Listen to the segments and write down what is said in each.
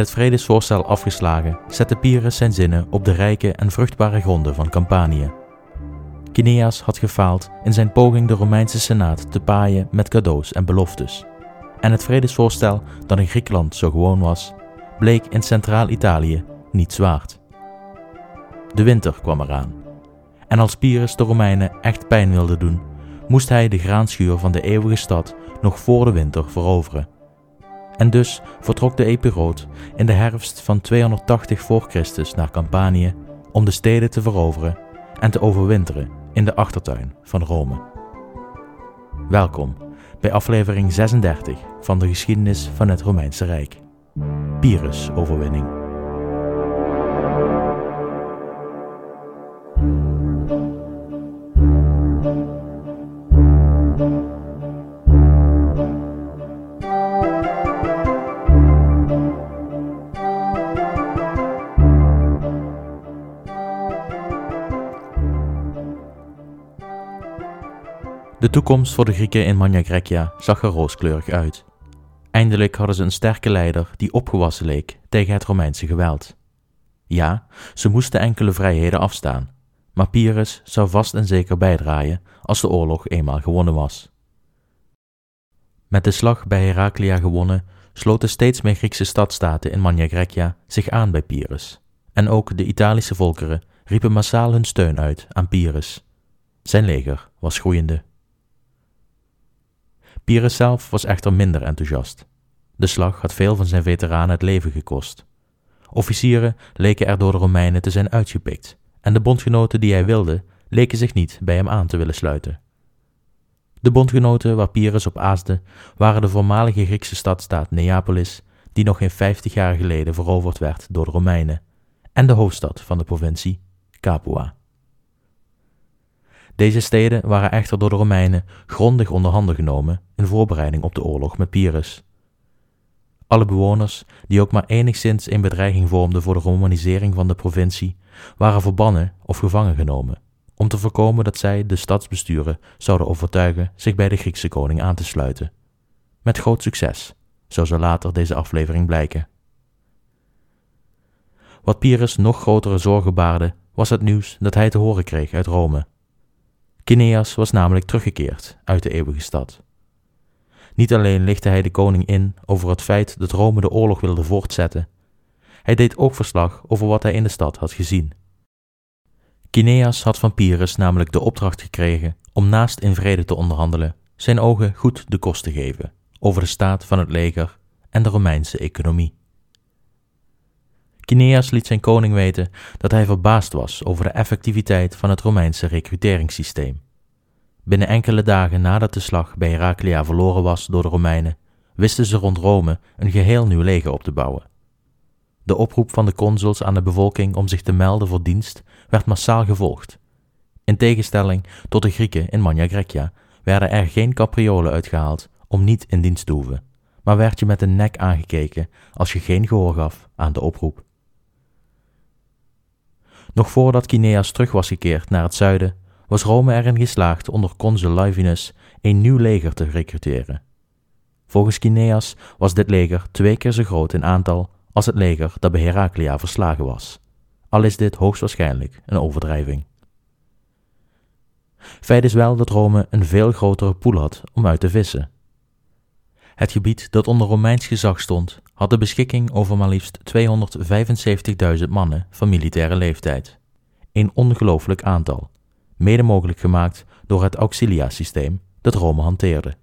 Het vredesvoorstel afgeslagen zette Pyrrhus zijn zinnen op de rijke en vruchtbare gronden van Campanië. Kineas had gefaald in zijn poging de Romeinse Senaat te paaien met cadeaus en beloftes. En het vredesvoorstel dat in Griekenland zo gewoon was, bleek in Centraal-Italië niet zwaard. De winter kwam eraan. En als Pyrrhus de Romeinen echt pijn wilde doen, moest hij de graanschuur van de eeuwige stad nog voor de winter veroveren. En dus vertrok de Epiroot in de herfst van 280 voor Christus naar Campanië om de steden te veroveren en te overwinteren in de achtertuin van Rome. Welkom bij aflevering 36 van de geschiedenis van het Romeinse Rijk. Pyrrhus-overwinning. De toekomst voor de Grieken in Magna Graecia zag er rooskleurig uit. Eindelijk hadden ze een sterke leider die opgewassen leek tegen het Romeinse geweld. Ja, ze moesten enkele vrijheden afstaan, maar Pyrrhus zou vast en zeker bijdraaien als de oorlog eenmaal gewonnen was. Met de slag bij Heraclea gewonnen, sloten steeds meer Griekse stadstaten in Magna Graecia zich aan bij Pyrrhus, en ook de Italische volkeren riepen massaal hun steun uit aan Pyrrhus. Zijn leger was groeiende. Pyrrhus zelf was echter minder enthousiast. De slag had veel van zijn veteranen het leven gekost. Officieren leken er door de Romeinen te zijn uitgepikt, en de bondgenoten die hij wilde, leken zich niet bij hem aan te willen sluiten. De bondgenoten waar Pyrrhus op aasde, waren de voormalige Griekse stadstaat Neapolis, die nog geen vijftig jaar geleden veroverd werd door de Romeinen, en de hoofdstad van de provincie, Capua. Deze steden waren echter door de Romeinen grondig onder handen genomen in voorbereiding op de oorlog met Pyrrhus. Alle bewoners die ook maar enigszins in bedreiging vormden voor de romanisering van de provincie, waren verbannen of gevangen genomen, om te voorkomen dat zij de stadsbesturen zouden overtuigen zich bij de Griekse koning aan te sluiten. Met groot succes, zo zal later deze aflevering blijken. Wat Pyrrhus nog grotere zorgen baarde, was het nieuws dat hij te horen kreeg uit Rome. Kineas was namelijk teruggekeerd uit de eeuwige stad. Niet alleen lichtte hij de koning in over het feit dat Rome de oorlog wilde voortzetten, hij deed ook verslag over wat hij in de stad had gezien. Kineas had van Pyrrhus namelijk de opdracht gekregen om naast in vrede te onderhandelen, zijn ogen goed de kost te geven over de staat van het leger en de Romeinse economie. Kineas liet zijn koning weten dat hij verbaasd was over de effectiviteit van het Romeinse recruteringssysteem. Binnen enkele dagen nadat de slag bij Heraclea verloren was door de Romeinen, wisten ze rond Rome een geheel nieuw leger op te bouwen. De oproep van de consuls aan de bevolking om zich te melden voor dienst werd massaal gevolgd. In tegenstelling tot de Grieken in Magna Graecia werden er geen capriolen uitgehaald om niet in dienst te hoeven, maar werd je met de nek aangekeken als je geen gehoor gaf aan de oproep. Nog voordat Kineas terug was gekeerd naar het zuiden, was Rome erin geslaagd onder consul Livinus een nieuw leger te recruteren. Volgens Kineas was dit leger twee keer zo groot in aantal als het leger dat bij Heraclea verslagen was, al is dit hoogstwaarschijnlijk een overdrijving. Feit is wel dat Rome een veel grotere poel had om uit te vissen. Het gebied dat onder Romeins gezag stond, had de beschikking over maar liefst 275.000 mannen van militaire leeftijd. Een ongelooflijk aantal, mede mogelijk gemaakt door het auxilia-systeem dat Rome hanteerde.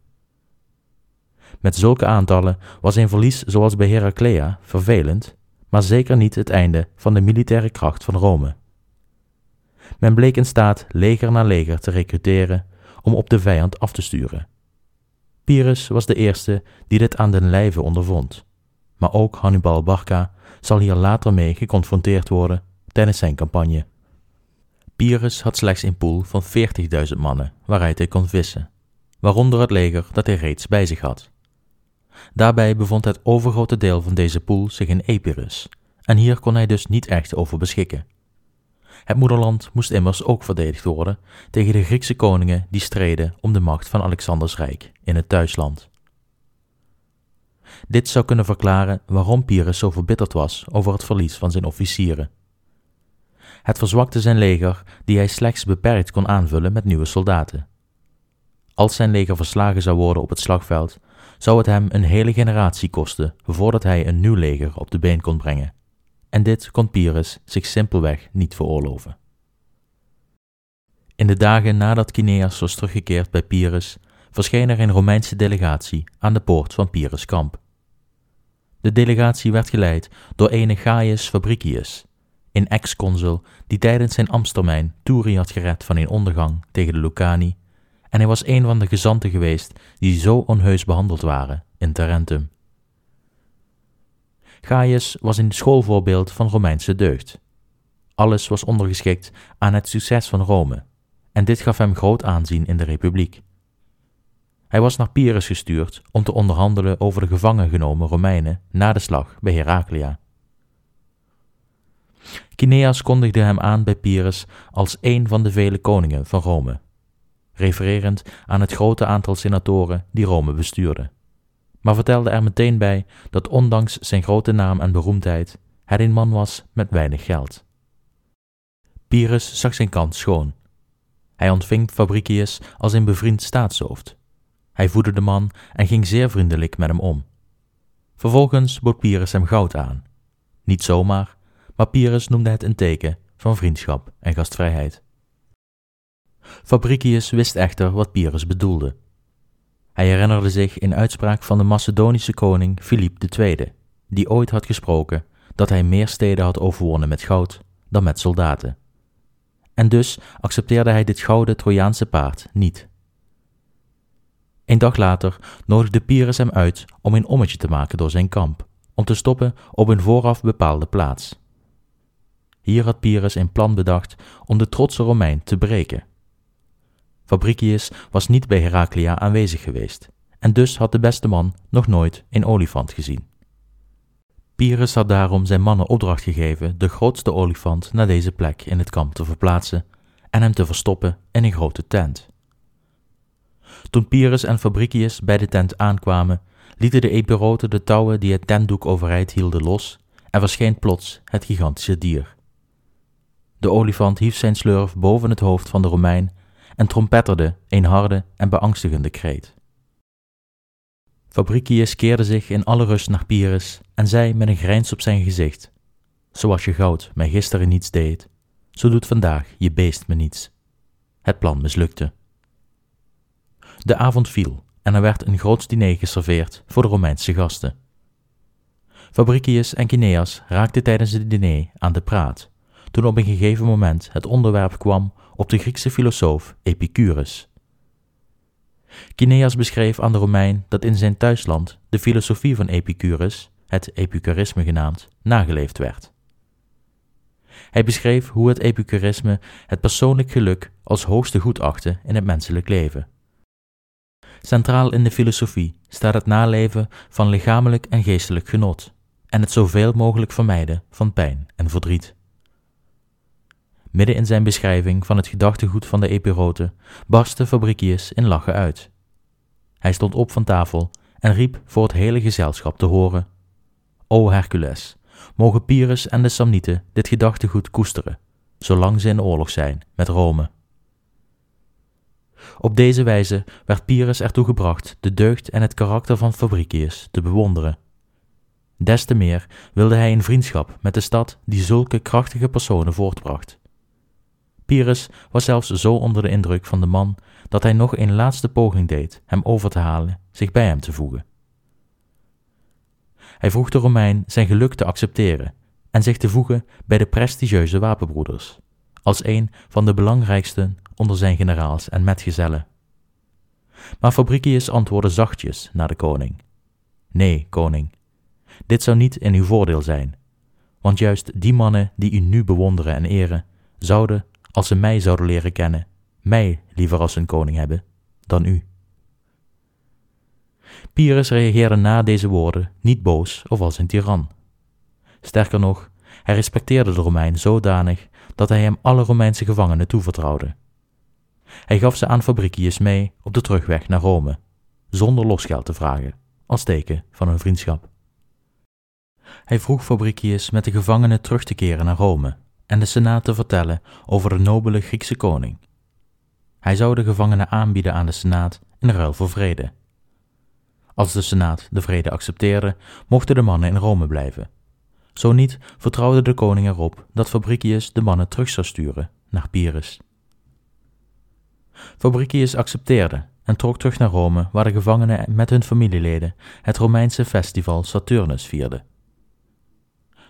Met zulke aantallen was een verlies zoals bij Heraclea vervelend, maar zeker niet het einde van de militaire kracht van Rome. Men bleek in staat leger na leger te recruteren om op de vijand af te sturen. Pyrrhus was de eerste die dit aan den lijve ondervond, maar ook Hannibal Barca zal hier later mee geconfronteerd worden tijdens zijn campagne. Pyrrhus had slechts een pool van 40.000 mannen waaruit hij kon vissen, waaronder het leger dat hij reeds bij zich had. Daarbij bevond het overgrote deel van deze pool zich in Epirus, en hier kon hij dus niet echt over beschikken. Het moederland moest immers ook verdedigd worden tegen de Griekse koningen die streden om de macht van Alexanders Rijk in het thuisland. Dit zou kunnen verklaren waarom Pyrrhus zo verbitterd was over het verlies van zijn officieren. Het verzwakte zijn leger, die hij slechts beperkt kon aanvullen met nieuwe soldaten. Als zijn leger verslagen zou worden op het slagveld, zou het hem een hele generatie kosten voordat hij een nieuw leger op de been kon brengen. En dit kon Pyrrhus zich simpelweg niet veroorloven. In de dagen nadat Kineas was teruggekeerd bij Pyrrhus, verscheen er een Romeinse delegatie aan de poort van Pyrrhus' kamp. De delegatie werd geleid door ene Gaius Fabricius, een ex-consul die tijdens zijn ambtstermijn Turi had gered van een ondergang tegen de Lucani, en hij was een van de gezanten geweest die zo onheus behandeld waren in Tarentum. Gaius was een schoolvoorbeeld van Romeinse deugd. Alles was ondergeschikt aan het succes van Rome, en dit gaf hem groot aanzien in de republiek. Hij was naar Pyrrhus gestuurd om te onderhandelen over de gevangen genomen Romeinen na de slag bij Heraclea. Kineas kondigde hem aan bij Pyrrhus als een van de vele koningen van Rome, refererend aan het grote aantal senatoren die Rome bestuurden, maar vertelde er meteen bij dat ondanks zijn grote naam en beroemdheid hij een man was met weinig geld. Pyrrhus zag zijn kans schoon. Hij ontving Fabricius als een bevriend staatshoofd. Hij voedde de man en ging zeer vriendelijk met hem om. Vervolgens bood Pyrrhus hem goud aan. Niet zomaar, maar Pyrrhus noemde het een teken van vriendschap en gastvrijheid. Fabricius wist echter wat Pyrrhus bedoelde. Hij herinnerde zich een uitspraak van de Macedonische koning Filip II, die ooit had gesproken dat hij meer steden had overwonnen met goud dan met soldaten. En dus accepteerde hij dit gouden Trojaanse paard niet. Een dag later nodigde Pyrrhus hem uit om een ommetje te maken door zijn kamp, om te stoppen op een vooraf bepaalde plaats. Hier had Pyrrhus een plan bedacht om de trotse Romein te breken. Fabricius was niet bij Heraclea aanwezig geweest, en dus had de beste man nog nooit een olifant gezien. Pyrrhus had daarom zijn mannen opdracht gegeven de grootste olifant naar deze plek in het kamp te verplaatsen en hem te verstoppen in een grote tent. Toen Pyrrhus en Fabricius bij de tent aankwamen, lieten de Epiroten de touwen die het tentdoek overeind hielden los en verscheen plots het gigantische dier. De olifant hief zijn slurf boven het hoofd van de Romein en trompetterde een harde en beangstigende kreet. Fabricius keerde zich in alle rust naar Pyrrhus en zei met een grijns op zijn gezicht: Zoals je goud mij gisteren niets deed, zo doet vandaag je beest me niets. Het plan mislukte. De avond viel en er werd een groot diner geserveerd voor de Romeinse gasten. Fabricius en Kineas raakten tijdens het diner aan de praat toen op een gegeven moment het onderwerp kwam op de Griekse filosoof Epicurus. Kineas beschreef aan de Romein dat in zijn thuisland de filosofie van Epicurus, het Epicurisme genaamd, nageleefd werd. Hij beschreef hoe het Epicurisme het persoonlijk geluk als hoogste goed achtte in het menselijk leven. Centraal in de filosofie staat het naleven van lichamelijk en geestelijk genot en het zoveel mogelijk vermijden van pijn en verdriet. Midden in zijn beschrijving van het gedachtegoed van de Epiroten barstte Fabricius in lachen uit. Hij stond op van tafel en riep voor het hele gezelschap te horen: O Hercules, mogen Pyrrhus en de Samnieten dit gedachtegoed koesteren, zolang ze in oorlog zijn met Rome. Op deze wijze werd Pyrrhus ertoe gebracht de deugd en het karakter van Fabricius te bewonderen. Des te meer wilde hij een vriendschap met de stad die zulke krachtige personen voortbracht. Pyrrhus was zelfs zo onder de indruk van de man dat hij nog een laatste poging deed hem over te halen zich bij hem te voegen. Hij vroeg de Romein zijn geluk te accepteren en zich te voegen bij de prestigieuze wapenbroeders, als een van de belangrijksten onder zijn generaals en metgezellen. Maar Fabricius antwoordde zachtjes naar de koning: Nee, koning, dit zou niet in uw voordeel zijn, want juist die mannen die u nu bewonderen en eren, zouden als ze mij zouden leren kennen, mij liever als hun koning hebben dan u. Pyrrhus reageerde na deze woorden niet boos of als een tiran. Sterker nog, hij respecteerde de Romein zodanig dat hij hem alle Romeinse gevangenen toevertrouwde. Hij gaf ze aan Fabricius mee op de terugweg naar Rome, zonder losgeld te vragen, als teken van hun vriendschap. Hij vroeg Fabricius met de gevangenen terug te keren naar Rome en de Senaat te vertellen over de nobele Griekse koning. Hij zou de gevangenen aanbieden aan de Senaat in ruil voor vrede. Als de Senaat de vrede accepteerde, mochten de mannen in Rome blijven. Zo niet, vertrouwde de koning erop dat Fabricius de mannen terug zou sturen naar Pyrrhus. Fabricius accepteerde en trok terug naar Rome, waar de gevangenen met hun familieleden het Romeinse festival Saturnus vierden.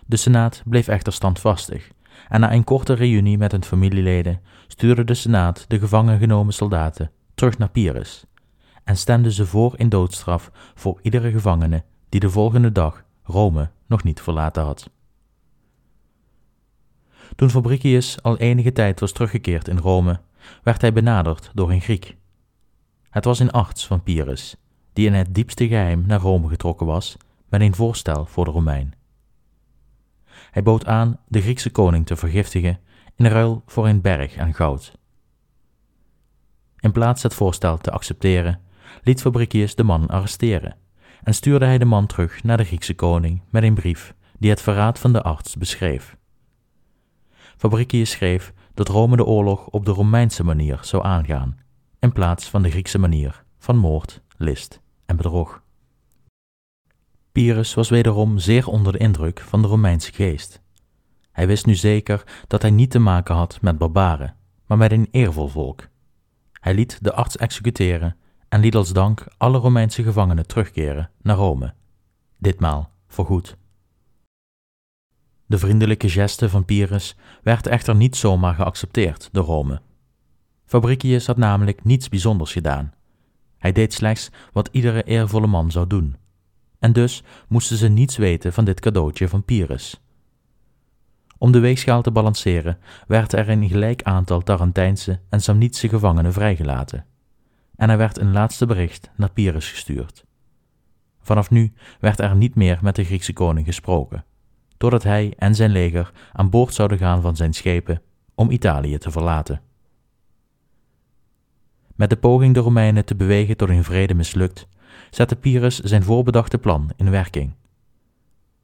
De Senaat bleef echter standvastig, en na een korte reunie met hun familieleden stuurde de Senaat de gevangen genomen soldaten terug naar Pyrrhus en stemde ze voor in doodstraf voor iedere gevangene die de volgende dag Rome nog niet verlaten had. Toen Fabricius al enige tijd was teruggekeerd in Rome, werd hij benaderd door een Griek. Het was een arts van Pyrrhus, die in het diepste geheim naar Rome getrokken was met een voorstel voor de Romein. Hij bood aan de Griekse koning te vergiftigen in ruil voor een berg aan goud. In plaats het voorstel te accepteren, liet Fabricius de man arresteren en stuurde hij de man terug naar de Griekse koning met een brief die het verraad van de arts beschreef. Fabricius schreef dat Rome de oorlog op de Romeinse manier zou aangaan, in plaats van de Griekse manier van moord, list en bedrog. Pyrrhus was wederom zeer onder de indruk van de Romeinse geest. Hij wist nu zeker dat hij niet te maken had met barbaren, maar met een eervol volk. Hij liet de arts executeren en liet als dank alle Romeinse gevangenen terugkeren naar Rome, ditmaal voorgoed. De vriendelijke geste van Pyrrhus werd echter niet zomaar geaccepteerd door Rome. Fabricius had namelijk niets bijzonders gedaan. Hij deed slechts wat iedere eervolle man zou doen. En dus moesten ze niets weten van dit cadeautje van Pyrrhus. Om de weegschaal te balanceren werd er een gelijk aantal Tarentijnse en Samnitische gevangenen vrijgelaten. En er werd een laatste bericht naar Pyrrhus gestuurd. Vanaf nu werd er niet meer met de Griekse koning gesproken, totdat hij en zijn leger aan boord zouden gaan van zijn schepen om Italië te verlaten. Met de poging de Romeinen te bewegen tot een vrede mislukt, zette Pyrrhus zijn voorbedachte plan in werking.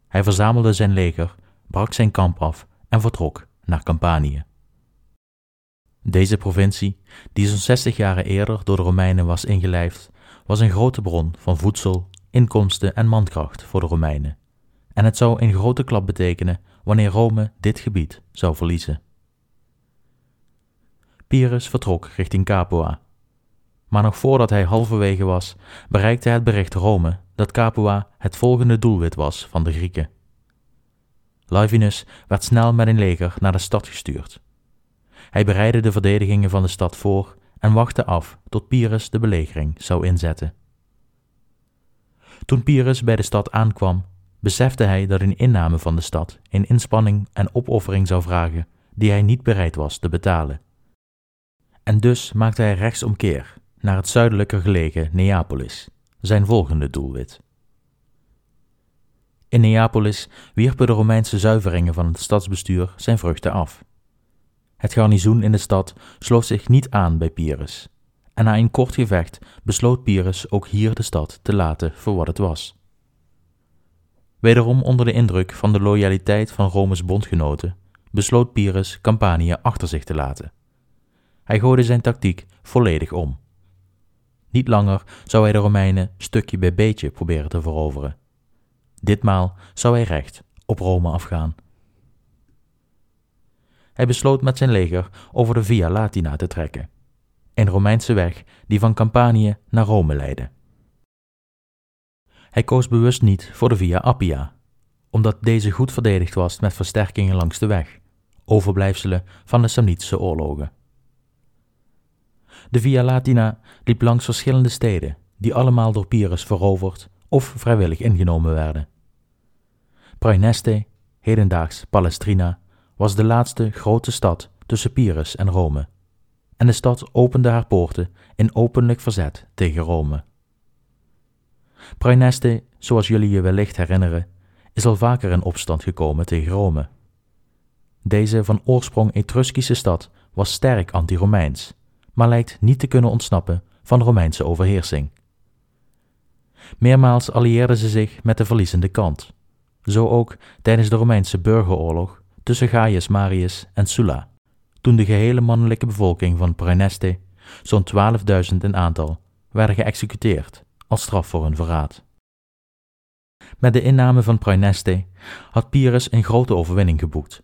Hij verzamelde zijn leger, brak zijn kamp af en vertrok naar Campanië. Deze provincie, die zo'n 60 jaren eerder door de Romeinen was ingelijfd, was een grote bron van voedsel, inkomsten en mankracht voor de Romeinen. En het zou een grote klap betekenen wanneer Rome dit gebied zou verliezen. Pyrrhus vertrok richting Capua. Maar nog voordat hij halverwege was, bereikte het bericht Rome dat Capua het volgende doelwit was van de Grieken. Livinus werd snel met een leger naar de stad gestuurd. Hij bereidde de verdedigingen van de stad voor en wachtte af tot Pyrrhus de belegering zou inzetten. Toen Pyrrhus bij de stad aankwam, besefte hij dat een inname van de stad een inspanning en opoffering zou vragen die hij niet bereid was te betalen. En dus maakte hij rechtsomkeer naar het zuidelijker gelegen Neapolis, zijn volgende doelwit. In Neapolis wierpen de Romeinse zuiveringen van het stadsbestuur zijn vruchten af. Het garnizoen in de stad sloot zich niet aan bij Pyrrhus, en na een kort gevecht besloot Pyrrhus ook hier de stad te laten voor wat het was. Wederom onder de indruk van de loyaliteit van Rome's bondgenoten, besloot Pyrrhus Campanië achter zich te laten. Hij gooide zijn tactiek volledig om. Niet langer zou hij de Romeinen stukje bij beetje proberen te veroveren. Ditmaal zou hij recht op Rome afgaan. Hij besloot met zijn leger over de Via Latina te trekken, een Romeinse weg die van Campanië naar Rome leidde. Hij koos bewust niet voor de Via Appia, omdat deze goed verdedigd was met versterkingen langs de weg, overblijfselen van de Samnitische oorlogen. De Via Latina liep langs verschillende steden, die allemaal door Pyrrhus veroverd of vrijwillig ingenomen werden. Praeneste, hedendaags Palestrina, was de laatste grote stad tussen Pyrrhus en Rome, en de stad opende haar poorten in openlijk verzet tegen Rome. Praeneste, zoals jullie je wellicht herinneren, is al vaker in opstand gekomen tegen Rome. Deze van oorsprong Etruskische stad was sterk anti-Romeins, maar lijkt niet te kunnen ontsnappen van Romeinse overheersing. Meermaals allieerden ze zich met de verliezende kant. Zo ook tijdens de Romeinse burgeroorlog tussen Gaius Marius en Sulla, toen de gehele mannelijke bevolking van Praeneste, zo'n 12.000 in aantal, werden geëxecuteerd als straf voor hun verraad. Met de inname van Praeneste had Pyrrhus een grote overwinning geboekt.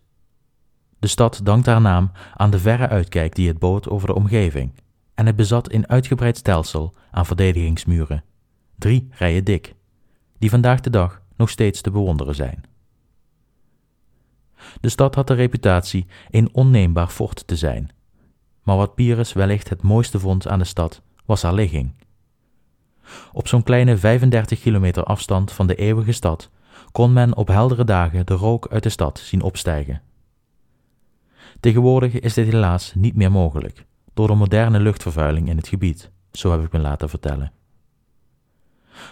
De stad dankt haar naam aan de verre uitkijk die het bood over de omgeving, en het bezat een uitgebreid stelsel aan verdedigingsmuren, drie rijen dik, die vandaag de dag nog steeds te bewonderen zijn. De stad had de reputatie een onneembaar fort te zijn, maar wat Pyrrhus wellicht het mooiste vond aan de stad was haar ligging. Op zo'n kleine 35 kilometer afstand van de eeuwige stad kon men op heldere dagen de rook uit de stad zien opstijgen. Tegenwoordig is dit helaas niet meer mogelijk door de moderne luchtvervuiling in het gebied, zo heb ik me laten vertellen.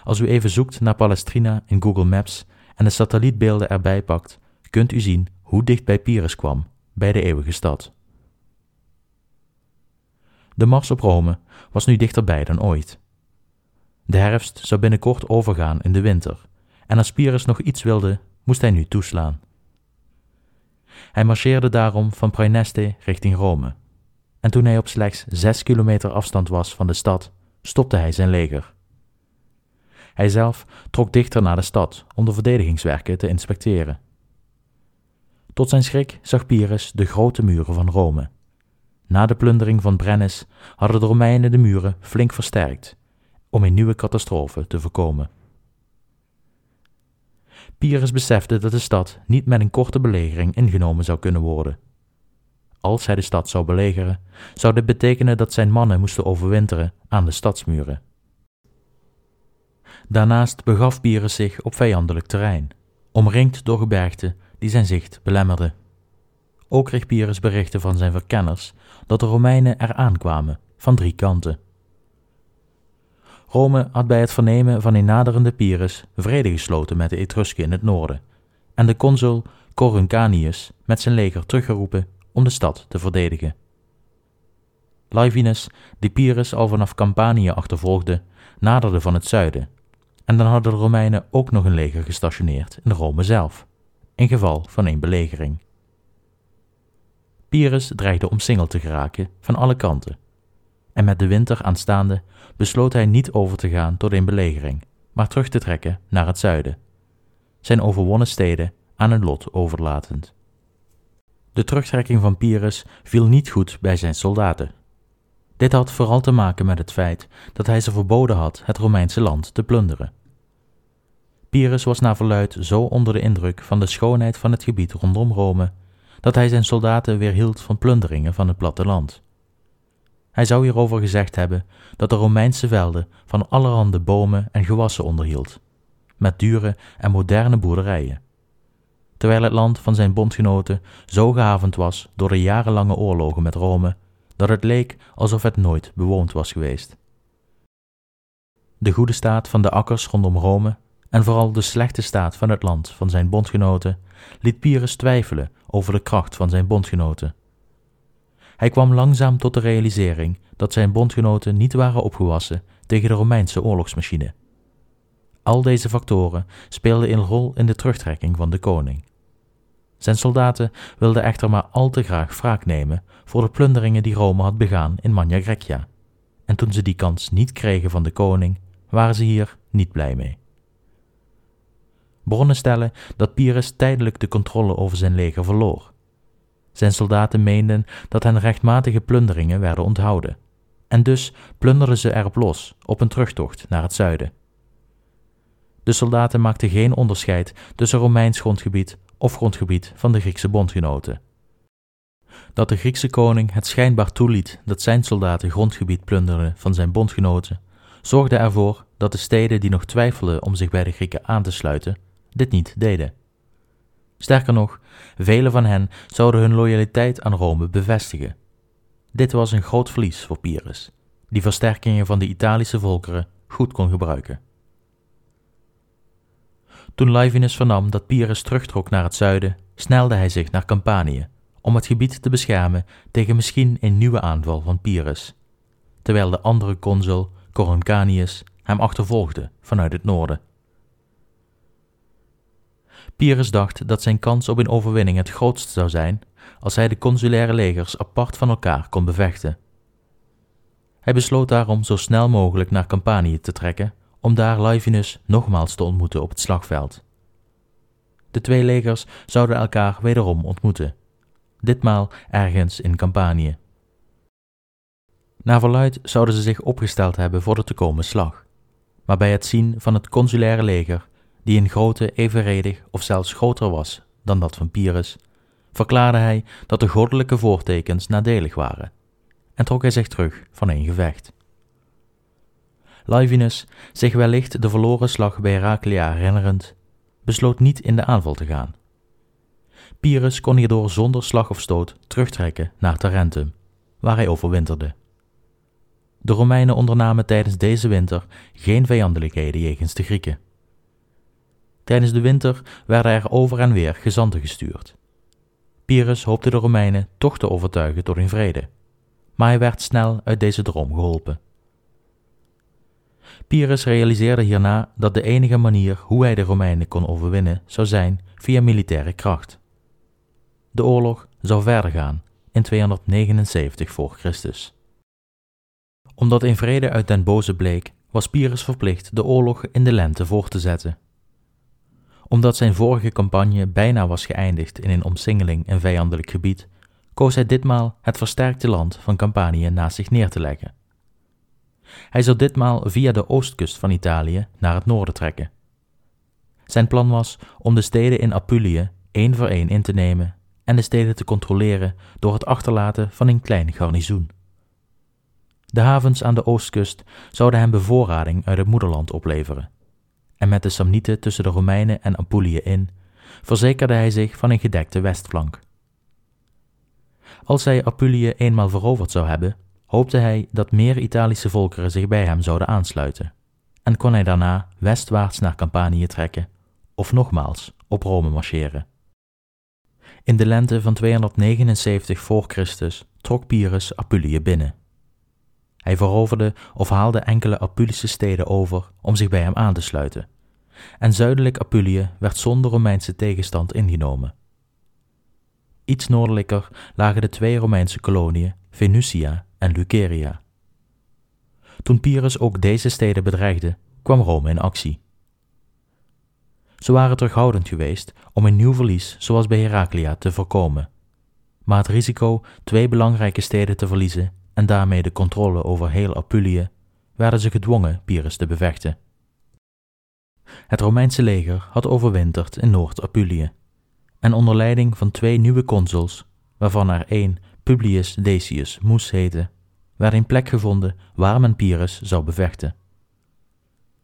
Als u even zoekt naar Palestrina in Google Maps en de satellietbeelden erbij pakt, kunt u zien hoe dicht bij Pyrrhus kwam, bij de eeuwige stad. De mars op Rome was nu dichterbij dan ooit. De herfst zou binnenkort overgaan in de winter, en als Pyrrhus nog iets wilde, moest hij nu toeslaan. Hij marcheerde daarom van Praeneste richting Rome, en toen hij op slechts zes kilometer afstand was van de stad, stopte hij zijn leger. Hij zelf trok dichter naar de stad om de verdedigingswerken te inspecteren. Tot zijn schrik zag Pyrrhus de grote muren van Rome. Na de plundering van Brennis hadden de Romeinen de muren flink versterkt om een nieuwe catastrofe te voorkomen. Pyrrhus besefte dat de stad niet met een korte belegering ingenomen zou kunnen worden. Als hij de stad zou belegeren, zou dit betekenen dat zijn mannen moesten overwinteren aan de stadsmuren. Daarnaast begaf Pyrrhus zich op vijandelijk terrein, omringd door gebergten die zijn zicht belemmerden. Ook kreeg Pyrrhus berichten van zijn verkenners dat de Romeinen er aankwamen van drie kanten. Rome had bij het vernemen van een naderende Pyrrhus vrede gesloten met de Etrusken in het noorden en de consul Coruncanius met zijn leger teruggeroepen om de stad te verdedigen. Livinus, die Pyrrhus al vanaf Campanië achtervolgde, naderde van het zuiden en dan hadden de Romeinen ook nog een leger gestationeerd in Rome zelf, in geval van een belegering. Pyrrhus dreigde omsingeld te geraken van alle kanten en met de winter aanstaande besloot hij niet over te gaan tot een belegering, maar terug te trekken naar het zuiden, zijn overwonnen steden aan hun lot overlatend. De terugtrekking van Pyrrhus viel niet goed bij zijn soldaten. Dit had vooral te maken met het feit dat hij ze verboden had het Romeinse land te plunderen. Pyrrhus was naar verluid zo onder de indruk van de schoonheid van het gebied rondom Rome dat hij zijn soldaten weerhield van plunderingen van het platteland. Hij zou hierover gezegd hebben dat de Romeinse velden van allerhande bomen en gewassen onderhield, met dure en moderne boerderijen. Terwijl het land van zijn bondgenoten zo gehavend was door de jarenlange oorlogen met Rome, dat het leek alsof het nooit bewoond was geweest. De goede staat van de akkers rondom Rome en vooral de slechte staat van het land van zijn bondgenoten liet Pyrrhus twijfelen over de kracht van zijn bondgenoten. Hij kwam langzaam tot de realisering dat zijn bondgenoten niet waren opgewassen tegen de Romeinse oorlogsmachine. Al deze factoren speelden een rol in de terugtrekking van de koning. Zijn soldaten wilden echter maar al te graag wraak nemen voor de plunderingen die Rome had begaan in Magna Grecia, en toen ze die kans niet kregen van de koning, waren ze hier niet blij mee. Bronnen stellen dat Pyrrhus tijdelijk de controle over zijn leger verloor zijn soldaten meenden dat hen rechtmatige plunderingen werden onthouden, en dus plunderden ze erop los op een terugtocht naar het zuiden. De soldaten maakten geen onderscheid tussen Romeins grondgebied of grondgebied van de Griekse bondgenoten. Dat de Griekse koning het schijnbaar toeliet dat zijn soldaten grondgebied plunderden van zijn bondgenoten, zorgde ervoor dat de steden die nog twijfelden om zich bij de Grieken aan te sluiten, dit niet deden. Sterker nog, velen van hen zouden hun loyaliteit aan Rome bevestigen. Dit was een groot verlies voor Pyrrhus, die versterkingen van de Italische volkeren goed kon gebruiken. Toen Livinus vernam dat Pyrrhus terugtrok naar het zuiden, snelde hij zich naar Campanië om het gebied te beschermen tegen misschien een nieuwe aanval van Pyrrhus, terwijl de andere consul, Coruncanius, hem achtervolgden vanuit het noorden. Pyrrhus dacht dat zijn kans op een overwinning het grootst zou zijn als hij de consulaire legers apart van elkaar kon bevechten. Hij besloot daarom zo snel mogelijk naar Campanië te trekken om daar Livinus nogmaals te ontmoeten op het slagveld. De twee legers zouden elkaar wederom ontmoeten, ditmaal ergens in Campanië. Naar verluid zouden ze zich opgesteld hebben voor de te komen slag, maar bij het zien van het consulaire leger, die in grootte evenredig of zelfs groter was dan dat van Pyrrhus, verklaarde hij dat de goddelijke voortekens nadelig waren en trok hij zich terug van een gevecht. Livinus, zich wellicht de verloren slag bij Heraclea herinnerend, besloot niet in de aanval te gaan. Pyrrhus kon hierdoor zonder slag of stoot terugtrekken naar Tarentum, waar hij overwinterde. De Romeinen ondernamen tijdens deze winter geen vijandelijkheden jegens de Grieken. Tijdens de winter werden er over en weer gezanten gestuurd. Pyrrhus hoopte de Romeinen toch te overtuigen tot een vrede, maar hij werd snel uit deze droom geholpen. Pyrrhus realiseerde hierna dat de enige manier hoe hij de Romeinen kon overwinnen zou zijn via militaire kracht. De oorlog zou verder gaan in 279 voor Christus. Omdat een vrede uit den boze bleek, was Pyrrhus verplicht de oorlog in de lente voor te zetten. Omdat zijn vorige campagne bijna was geëindigd in een omsingeling in vijandelijk gebied, koos hij ditmaal het versterkte land van Campanië naast zich neer te leggen. Hij zou ditmaal via de oostkust van Italië naar het noorden trekken. Zijn plan was om de steden in Apulië één voor één in te nemen en de steden te controleren door het achterlaten van een klein garnizoen. De havens aan de oostkust zouden hem bevoorrading uit het moederland opleveren. En met de Samnieten tussen de Romeinen en Apulië in, verzekerde hij zich van een gedekte westflank. Als hij Apulië eenmaal veroverd zou hebben, hoopte hij dat meer Italische volkeren zich bij hem zouden aansluiten, en kon hij daarna westwaarts naar Campanië trekken of nogmaals op Rome marcheren. In de lente van 279 voor Christus trok Pyrrhus Apulië binnen. Hij veroverde of haalde enkele Apulische steden over om zich bij hem aan te sluiten, en zuidelijk Apulië werd zonder Romeinse tegenstand ingenomen. Iets noordelijker lagen de twee Romeinse koloniën Venusia en Luceria. Toen Pyrrhus ook deze steden bedreigde, kwam Rome in actie. Ze waren terughoudend geweest om een nieuw verlies zoals bij Heraclea te voorkomen, maar het risico twee belangrijke steden te verliezen en daarmee de controle over heel Apulië, werden ze gedwongen Pyrrhus te bevechten. Het Romeinse leger had overwinterd in Noord-Apulië en onder leiding van twee nieuwe consuls, waarvan er één Publius Decius Mus heette, werd een plek gevonden waar men Pyrrhus zou bevechten.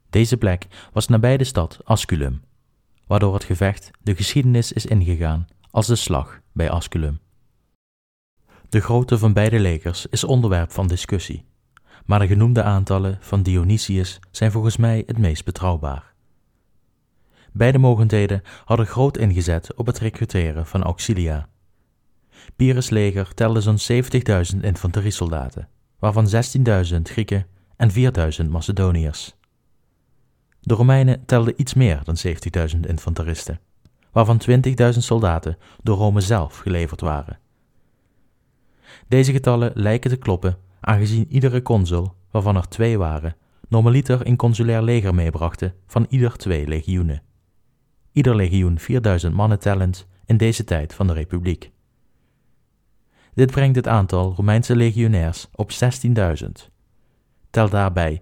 Deze plek was nabij de stad Asculum, waardoor het gevecht de geschiedenis is ingegaan als de slag bij Asculum. De grootte van beide legers is onderwerp van discussie, maar de genoemde aantallen van Dionysius zijn volgens mij het meest betrouwbaar. Beide mogendheden hadden groot ingezet op het recruteren van auxilia. Pyrrhus' leger telde zo'n 70.000 infanteriesoldaten, waarvan 16.000 Grieken en 4.000 Macedoniërs. De Romeinen telden iets meer dan 70.000 infanteristen, waarvan 20.000 soldaten door Rome zelf geleverd waren. Deze getallen lijken te kloppen, aangezien iedere consul, waarvan er twee waren, normaliter een consulair leger meebrachten van ieder twee legioenen. Ieder legioen 4000 mannen tellend in deze tijd van de Republiek. Dit brengt het aantal Romeinse legionairs op 16.000. Tel daarbij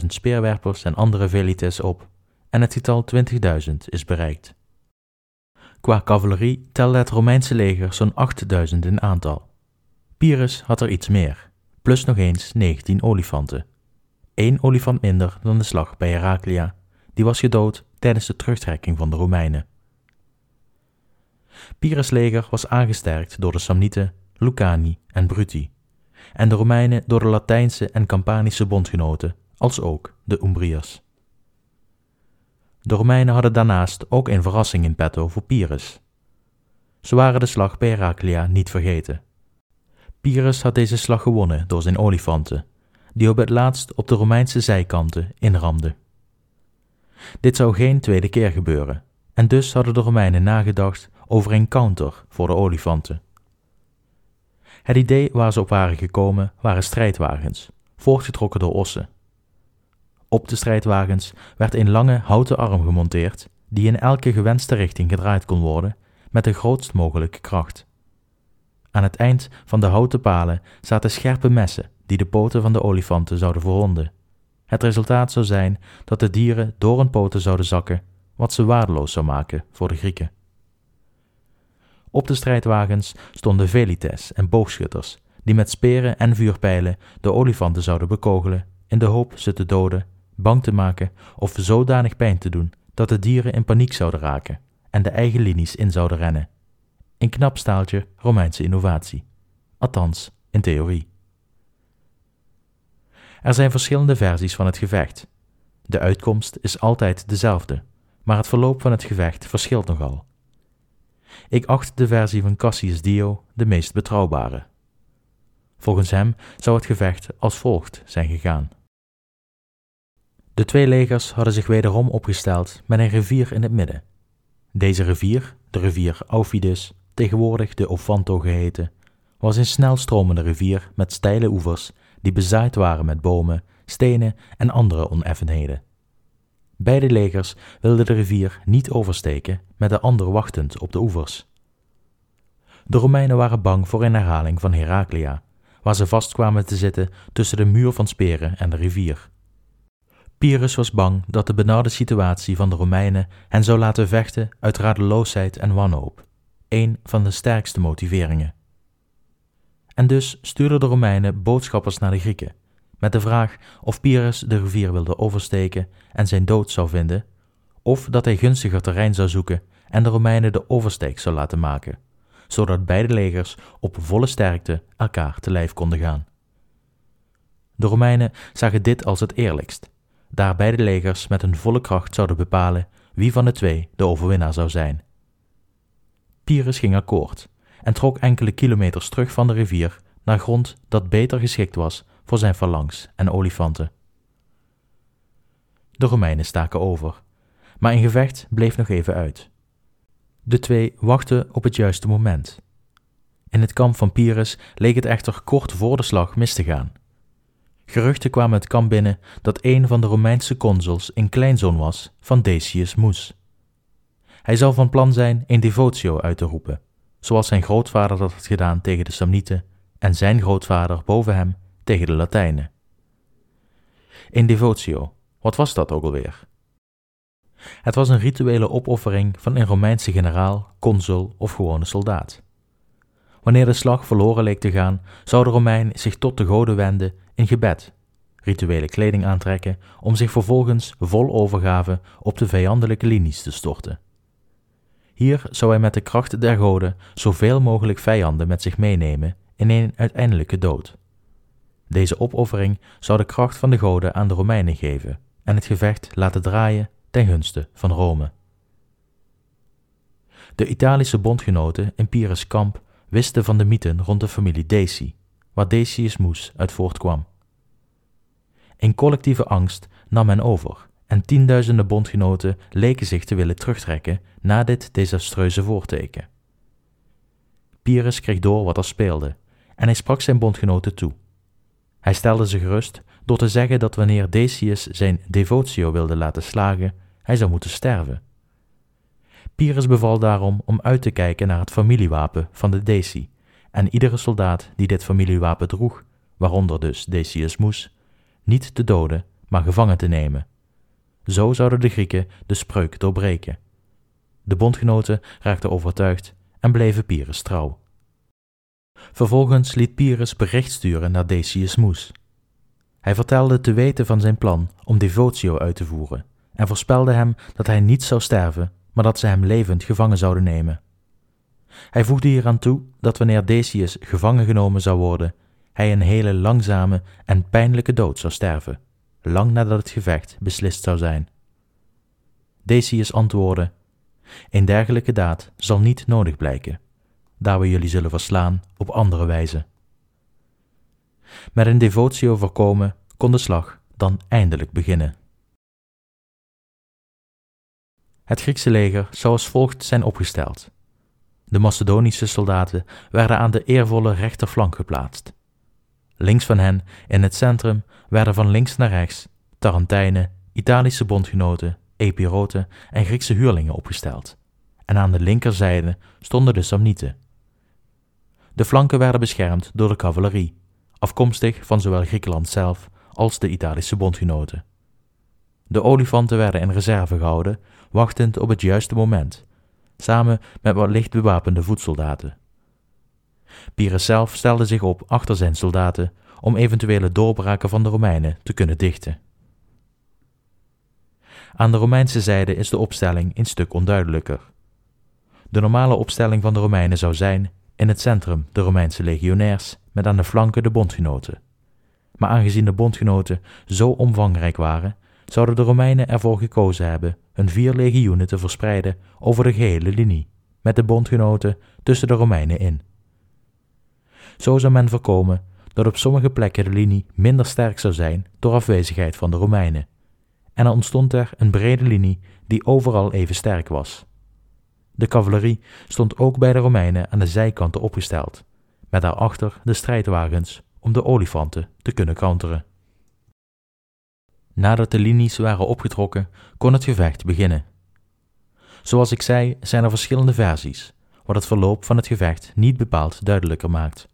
4.000 speerwerpers en andere velites op, en het getal 20.000 is bereikt. Qua cavalerie telde het Romeinse leger zo'n 8.000 in aantal. Pyrrhus had er iets meer, plus nog eens 19 olifanten. Eén olifant minder dan de slag bij Heraclea, die was gedood tijdens de terugtrekking van de Romeinen. Pyrrhus' leger was aangesterkt door de Samnieten, Lucani en Bruti, en de Romeinen door de Latijnse en Campanische bondgenoten, als ook de Umbriërs. De Romeinen hadden daarnaast ook een verrassing in petto voor Pyrrhus. Ze waren de slag bij Heraclea niet vergeten. Pyrrhus had deze slag gewonnen door zijn olifanten, die op het laatst op de Romeinse zijkanten inramde. Dit zou geen tweede keer gebeuren, en dus hadden de Romeinen nagedacht over een counter voor de olifanten. Het idee waar ze op waren gekomen waren strijdwagens, voortgetrokken door ossen. Op de strijdwagens werd een lange houten arm gemonteerd die in elke gewenste richting gedraaid kon worden met de grootst mogelijke kracht. Aan het eind van de houten palen zaten scherpe messen die de poten van de olifanten zouden verronden. Het resultaat zou zijn dat de dieren door hun poten zouden zakken, wat ze waardeloos zou maken voor de Grieken. Op de strijdwagens stonden velites en boogschutters, die met speren en vuurpijlen de olifanten zouden bekogelen, in de hoop ze te doden, bang te maken of zodanig pijn te doen dat de dieren in paniek zouden raken en de eigen linies in zouden rennen. Een knap staaltje Romeinse innovatie. Althans, in theorie. Er zijn verschillende versies van het gevecht. De uitkomst is altijd dezelfde, maar het verloop van het gevecht verschilt nogal. Ik acht de versie van Cassius Dio de meest betrouwbare. Volgens hem zou het gevecht als volgt zijn gegaan. De twee legers hadden zich wederom opgesteld met een rivier in het midden. Deze rivier, de rivier Aufidus, tegenwoordig de Ofanto geheten, was een snel stromende rivier met steile oevers die bezaaid waren met bomen, stenen en andere oneffenheden. Beide legers wilden de rivier niet oversteken met de ander wachtend op de oevers. De Romeinen waren bang voor een herhaling van Heraclea, waar ze vast kwamen te zitten tussen de muur van speren en de rivier. Pyrrhus was bang dat de benarde situatie van de Romeinen hen zou laten vechten uit radeloosheid en wanhoop, een van de sterkste motiveringen. En dus stuurden de Romeinen boodschappers naar de Grieken, met de vraag of Pyrrhus de rivier wilde oversteken en zijn dood zou vinden, of dat hij gunstiger terrein zou zoeken en de Romeinen de oversteek zou laten maken, zodat beide legers op volle sterkte elkaar te lijf konden gaan. De Romeinen zagen dit als het eerlijkst, daar beide legers met hun volle kracht zouden bepalen wie van de twee de overwinnaar zou zijn. Pyrrhus ging akkoord en trok enkele kilometers terug van de rivier naar grond dat beter geschikt was voor zijn phalanx en olifanten. De Romeinen staken over, maar een gevecht bleef nog even uit. De twee wachten op het juiste moment. In het kamp van Pyrrhus leek het echter kort voor de slag mis te gaan. Geruchten kwamen het kamp binnen dat een van de Romeinse consuls een kleinzoon was van Decius Mus. Hij zou van plan zijn een devotio uit te roepen, zoals zijn grootvader dat had gedaan tegen de Samnieten en zijn grootvader boven hem tegen de Latijnen. Een devotio, wat was dat ook alweer? Het was een rituele opoffering van een Romeinse generaal, consul of gewone soldaat. Wanneer de slag verloren leek te gaan, zou de Romein zich tot de goden wenden in gebed, rituele kleding aantrekken om zich vervolgens vol overgave op de vijandelijke linies te storten. Hier zou hij met de kracht der goden zoveel mogelijk vijanden met zich meenemen in een uiteindelijke dood. Deze opoffering zou de kracht van de goden aan de Romeinen geven en het gevecht laten draaien ten gunste van Rome. De Italische bondgenoten in Pyrrhus kamp wisten van de mythen rond de familie Deci, waar Decius Mus uit voortkwam. In collectieve angst nam men over en tienduizenden bondgenoten leken zich te willen terugtrekken na dit desastreuze voorteken. Pyrrhus kreeg door wat er speelde en hij sprak zijn bondgenoten toe. Hij stelde ze gerust door te zeggen dat wanneer Decius zijn devotio wilde laten slagen, hij zou moeten sterven. Pyrrhus beval daarom om uit te kijken naar het familiewapen van de Deci, en iedere soldaat die dit familiewapen droeg, waaronder dus Decius Mus, niet te doden, maar gevangen te nemen. Zo zouden de Grieken de spreuk doorbreken. De bondgenoten raakten overtuigd en bleven Pyrrhus trouw. Vervolgens liet Pyrrhus bericht sturen naar Decius Mus. Hij vertelde te weten van zijn plan om devotio uit te voeren en voorspelde hem dat hij niet zou sterven, maar dat ze hem levend gevangen zouden nemen. Hij voegde hieraan toe dat wanneer Decius gevangen genomen zou worden, hij een hele langzame en pijnlijke dood zou sterven, lang nadat het gevecht beslist zou zijn. Decius antwoordde: Een dergelijke daad zal niet nodig blijken, daar we jullie zullen verslaan op andere wijze. Met een devotio voorkomen kon de slag dan eindelijk beginnen. Het Griekse leger zou als volgt zijn opgesteld. De Macedonische soldaten werden aan de eervolle rechterflank geplaatst. Links van hen, in het centrum, werden van links naar rechts Tarentijnen, Italische bondgenoten, Epiroten en Griekse huurlingen opgesteld. En aan de linkerzijde stonden de Samnieten. De flanken werden beschermd door de cavalerie, afkomstig van zowel Griekenland zelf als de Italische bondgenoten. De olifanten werden in reserve gehouden, wachtend op het juiste moment, samen met wat licht bewapende voetsoldaten. Pyrrhus zelf stelde zich op achter zijn soldaten om eventuele doorbraken van de Romeinen te kunnen dichten. Aan de Romeinse zijde is de opstelling een stuk onduidelijker. De normale opstelling van de Romeinen zou zijn in het centrum de Romeinse legionairs, met aan de flanken de bondgenoten. Maar aangezien de bondgenoten zo omvangrijk waren, zouden de Romeinen ervoor gekozen hebben hun vier legioenen te verspreiden over de gehele linie, met de bondgenoten tussen de Romeinen in. Zo zou men voorkomen dat op sommige plekken de linie minder sterk zou zijn door afwezigheid van de Romeinen, en er ontstond er een brede linie die overal even sterk was. De cavalerie stond ook bij de Romeinen aan de zijkanten opgesteld, met daarachter de strijdwagens om de olifanten te kunnen counteren. Nadat de linies waren opgetrokken, kon het gevecht beginnen. Zoals ik zei, zijn er verschillende versies, wat het verloop van het gevecht niet bepaald duidelijker maakt.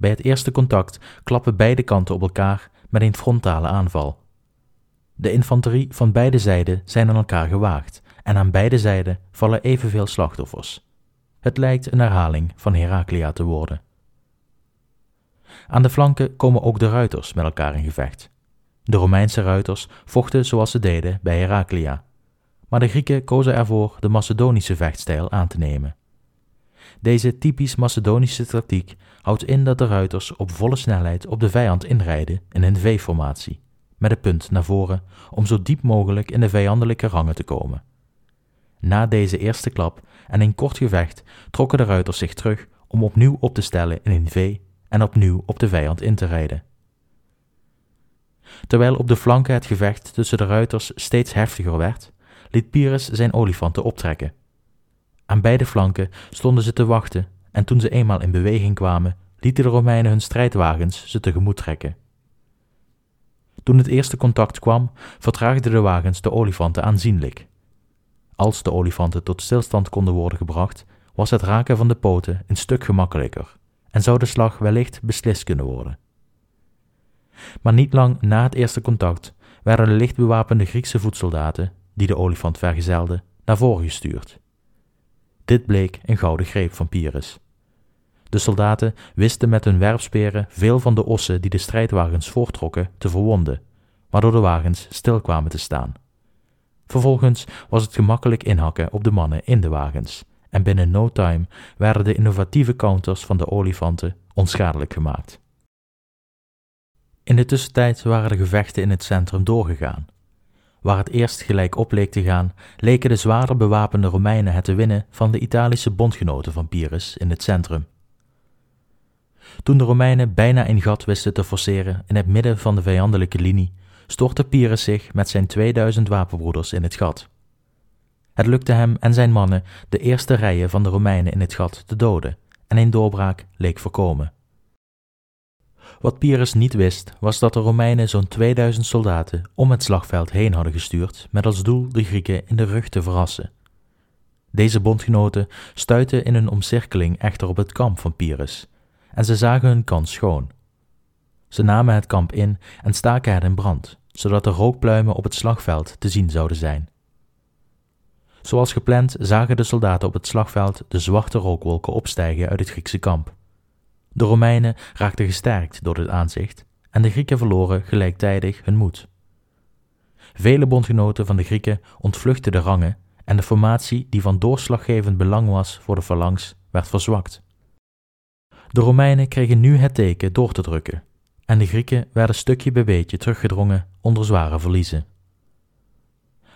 Bij het eerste contact klappen beide kanten op elkaar met een frontale aanval. De infanterie van beide zijden zijn aan elkaar gewaagd en aan beide zijden vallen evenveel slachtoffers. Het lijkt een herhaling van Heraclea te worden. Aan de flanken komen ook de ruiters met elkaar in gevecht. De Romeinse ruiters vochten zoals ze deden bij Heraclea, maar de Grieken kozen ervoor de Macedonische vechtstijl aan te nemen. Deze typisch Macedonische tactiek houdt in dat de ruiters op volle snelheid op de vijand inrijden in een V-formatie, met een punt naar voren om zo diep mogelijk in de vijandelijke rangen te komen. Na deze eerste klap en een kort gevecht trokken de ruiters zich terug om opnieuw op te stellen in een V en opnieuw op de vijand in te rijden. Terwijl op de flanken het gevecht tussen de ruiters steeds heftiger werd, liet Pyrrhus zijn olifanten optrekken. Aan beide flanken stonden ze te wachten en toen ze eenmaal in beweging kwamen, lieten de Romeinen hun strijdwagens ze tegemoet trekken. Toen het eerste contact kwam, vertraagden de wagens de olifanten aanzienlijk. Als de olifanten tot stilstand konden worden gebracht, was het raken van de poten een stuk gemakkelijker en zou de slag wellicht beslist kunnen worden. Maar niet lang na het eerste contact werden de lichtbewapende Griekse voetsoldaten, die de olifant vergezelden, naar voren gestuurd. Dit bleek een gouden greep van Pyrrhus. De soldaten wisten met hun werpsperen veel van de ossen die de strijdwagens voorttrokken te verwonden, waardoor de wagens stil kwamen te staan. Vervolgens was het gemakkelijk inhakken op de mannen in de wagens, en binnen no time werden de innovatieve counters van de olifanten onschadelijk gemaakt. In de tussentijd waren de gevechten in het centrum doorgegaan. Waar het eerst gelijk op leek te gaan, leken de zwaarder bewapende Romeinen het te winnen van de Italische bondgenoten van Pyrrhus in het centrum. Toen de Romeinen bijna een gat wisten te forceren in het midden van de vijandelijke linie, stortte Pyrrhus zich met zijn 2000 wapenbroeders in het gat. Het lukte hem en zijn mannen de eerste rijen van de Romeinen in het gat te doden en een doorbraak leek voorkomen. Wat Pyrrhus niet wist, was dat de Romeinen zo'n 2000 soldaten om het slagveld heen hadden gestuurd met als doel de Grieken in de rug te verrassen. Deze bondgenoten stuitten in hun omcirkeling echter op het kamp van Pyrrhus en ze zagen hun kans schoon. Ze namen het kamp in en staken het in brand, zodat de rookpluimen op het slagveld te zien zouden zijn. Zoals gepland zagen de soldaten op het slagveld de zwarte rookwolken opstijgen uit het Griekse kamp. De Romeinen raakten gesterkt door dit aanzicht en de Grieken verloren gelijktijdig hun moed. Vele bondgenoten van de Grieken ontvluchtten de rangen en de formatie die van doorslaggevend belang was voor de phalanx werd verzwakt. De Romeinen kregen nu het teken door te drukken en de Grieken werden stukje bij beetje teruggedrongen onder zware verliezen.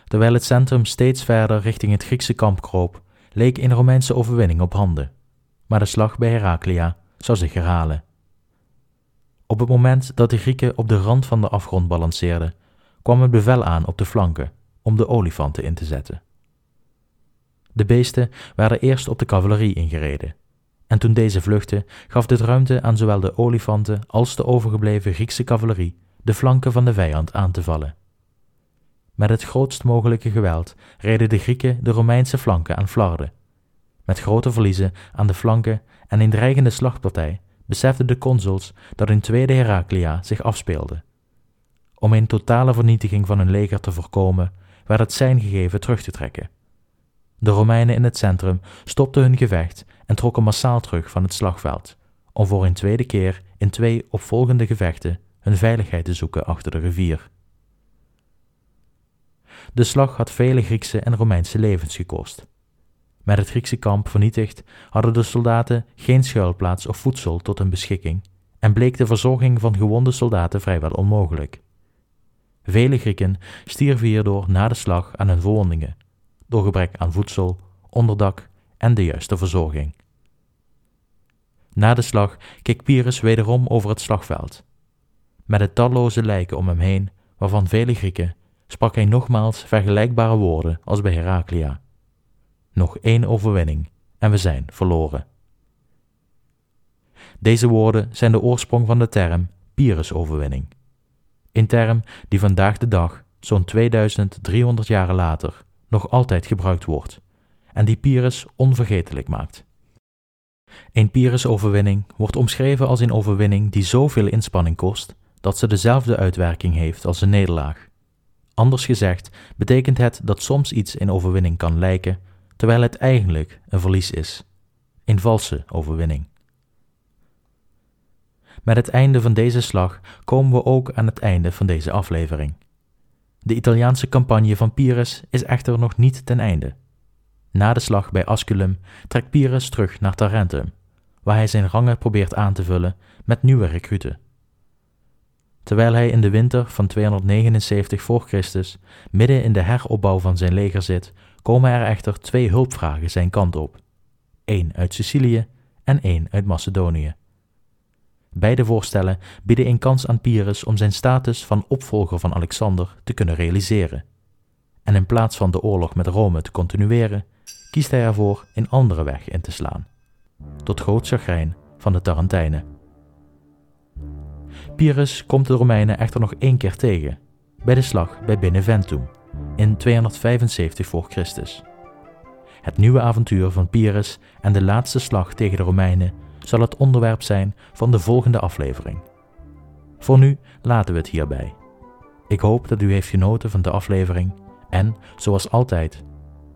Terwijl het centrum steeds verder richting het Griekse kamp kroop, leek een Romeinse overwinning op handen. Maar de slag bij Heraclea zou zich herhalen. Op het moment dat de Grieken op de rand van de afgrond balanceerden, kwam het bevel aan op de flanken om de olifanten in te zetten. De beesten werden eerst op de cavalerie ingereden, en toen deze vluchtte, gaf dit ruimte aan zowel de olifanten als de overgebleven Griekse cavalerie de flanken van de vijand aan te vallen. Met het grootst mogelijke geweld reden de Grieken de Romeinse flanken aan flarden. Met grote verliezen aan de flanken en een dreigende slagpartij beseften de consuls dat een tweede Heraclea zich afspeelde. Om een totale vernietiging van hun leger te voorkomen, werd het zijn gegeven terug te trekken. De Romeinen in het centrum stopten hun gevecht en trokken massaal terug van het slagveld, om voor een tweede keer in twee opvolgende gevechten hun veiligheid te zoeken achter de rivier. De slag had vele Griekse en Romeinse levens gekost. Met het Griekse kamp vernietigd hadden de soldaten geen schuilplaats of voedsel tot hun beschikking en bleek de verzorging van gewonde soldaten vrijwel onmogelijk. Vele Grieken stierven hierdoor na de slag aan hun verwondingen, door gebrek aan voedsel, onderdak en de juiste verzorging. Na de slag keek Pyrrhus wederom over het slagveld. Met de talloze lijken om hem heen, waarvan vele Grieken, sprak hij nogmaals vergelijkbare woorden als bij Heraclea. Nog één overwinning en we zijn verloren. Deze woorden zijn de oorsprong van de term Pyrrhus-overwinning. Een term die vandaag de dag, zo'n 2300 jaren later, nog altijd gebruikt wordt en die Pyrrhus onvergetelijk maakt. Een Pyrrhus-overwinning wordt omschreven als een overwinning die zoveel inspanning kost dat ze dezelfde uitwerking heeft als een nederlaag. Anders gezegd betekent het dat soms iets in overwinning kan lijken, terwijl het eigenlijk een verlies is. Een valse overwinning. Met het einde van deze slag komen we ook aan het einde van deze aflevering. De Italiaanse campagne van Pyrrhus is echter nog niet ten einde. Na de slag bij Asculum trekt Pyrrhus terug naar Tarentum, waar hij zijn rangen probeert aan te vullen met nieuwe recruten. Terwijl hij in de winter van 279 voor Christus midden in de heropbouw van zijn leger zit, komen er echter twee hulpvragen zijn kant op: één uit Sicilië en één uit Macedonië. Beide voorstellen bieden een kans aan Pyrrhus om zijn status van opvolger van Alexander te kunnen realiseren. En in plaats van de oorlog met Rome te continueren, kiest hij ervoor een andere weg in te slaan. Tot groot chagrijn van de Tarentijnen. Pyrrhus komt de Romeinen echter nog één keer tegen, bij de slag bij Beneventum in 275 voor Christus. Het nieuwe avontuur van Pyrrhus en de laatste slag tegen de Romeinen zal het onderwerp zijn van de volgende aflevering. Voor nu laten we het hierbij. Ik hoop dat u heeft genoten van de aflevering en, zoals altijd,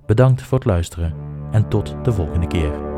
bedankt voor het luisteren en tot de volgende keer.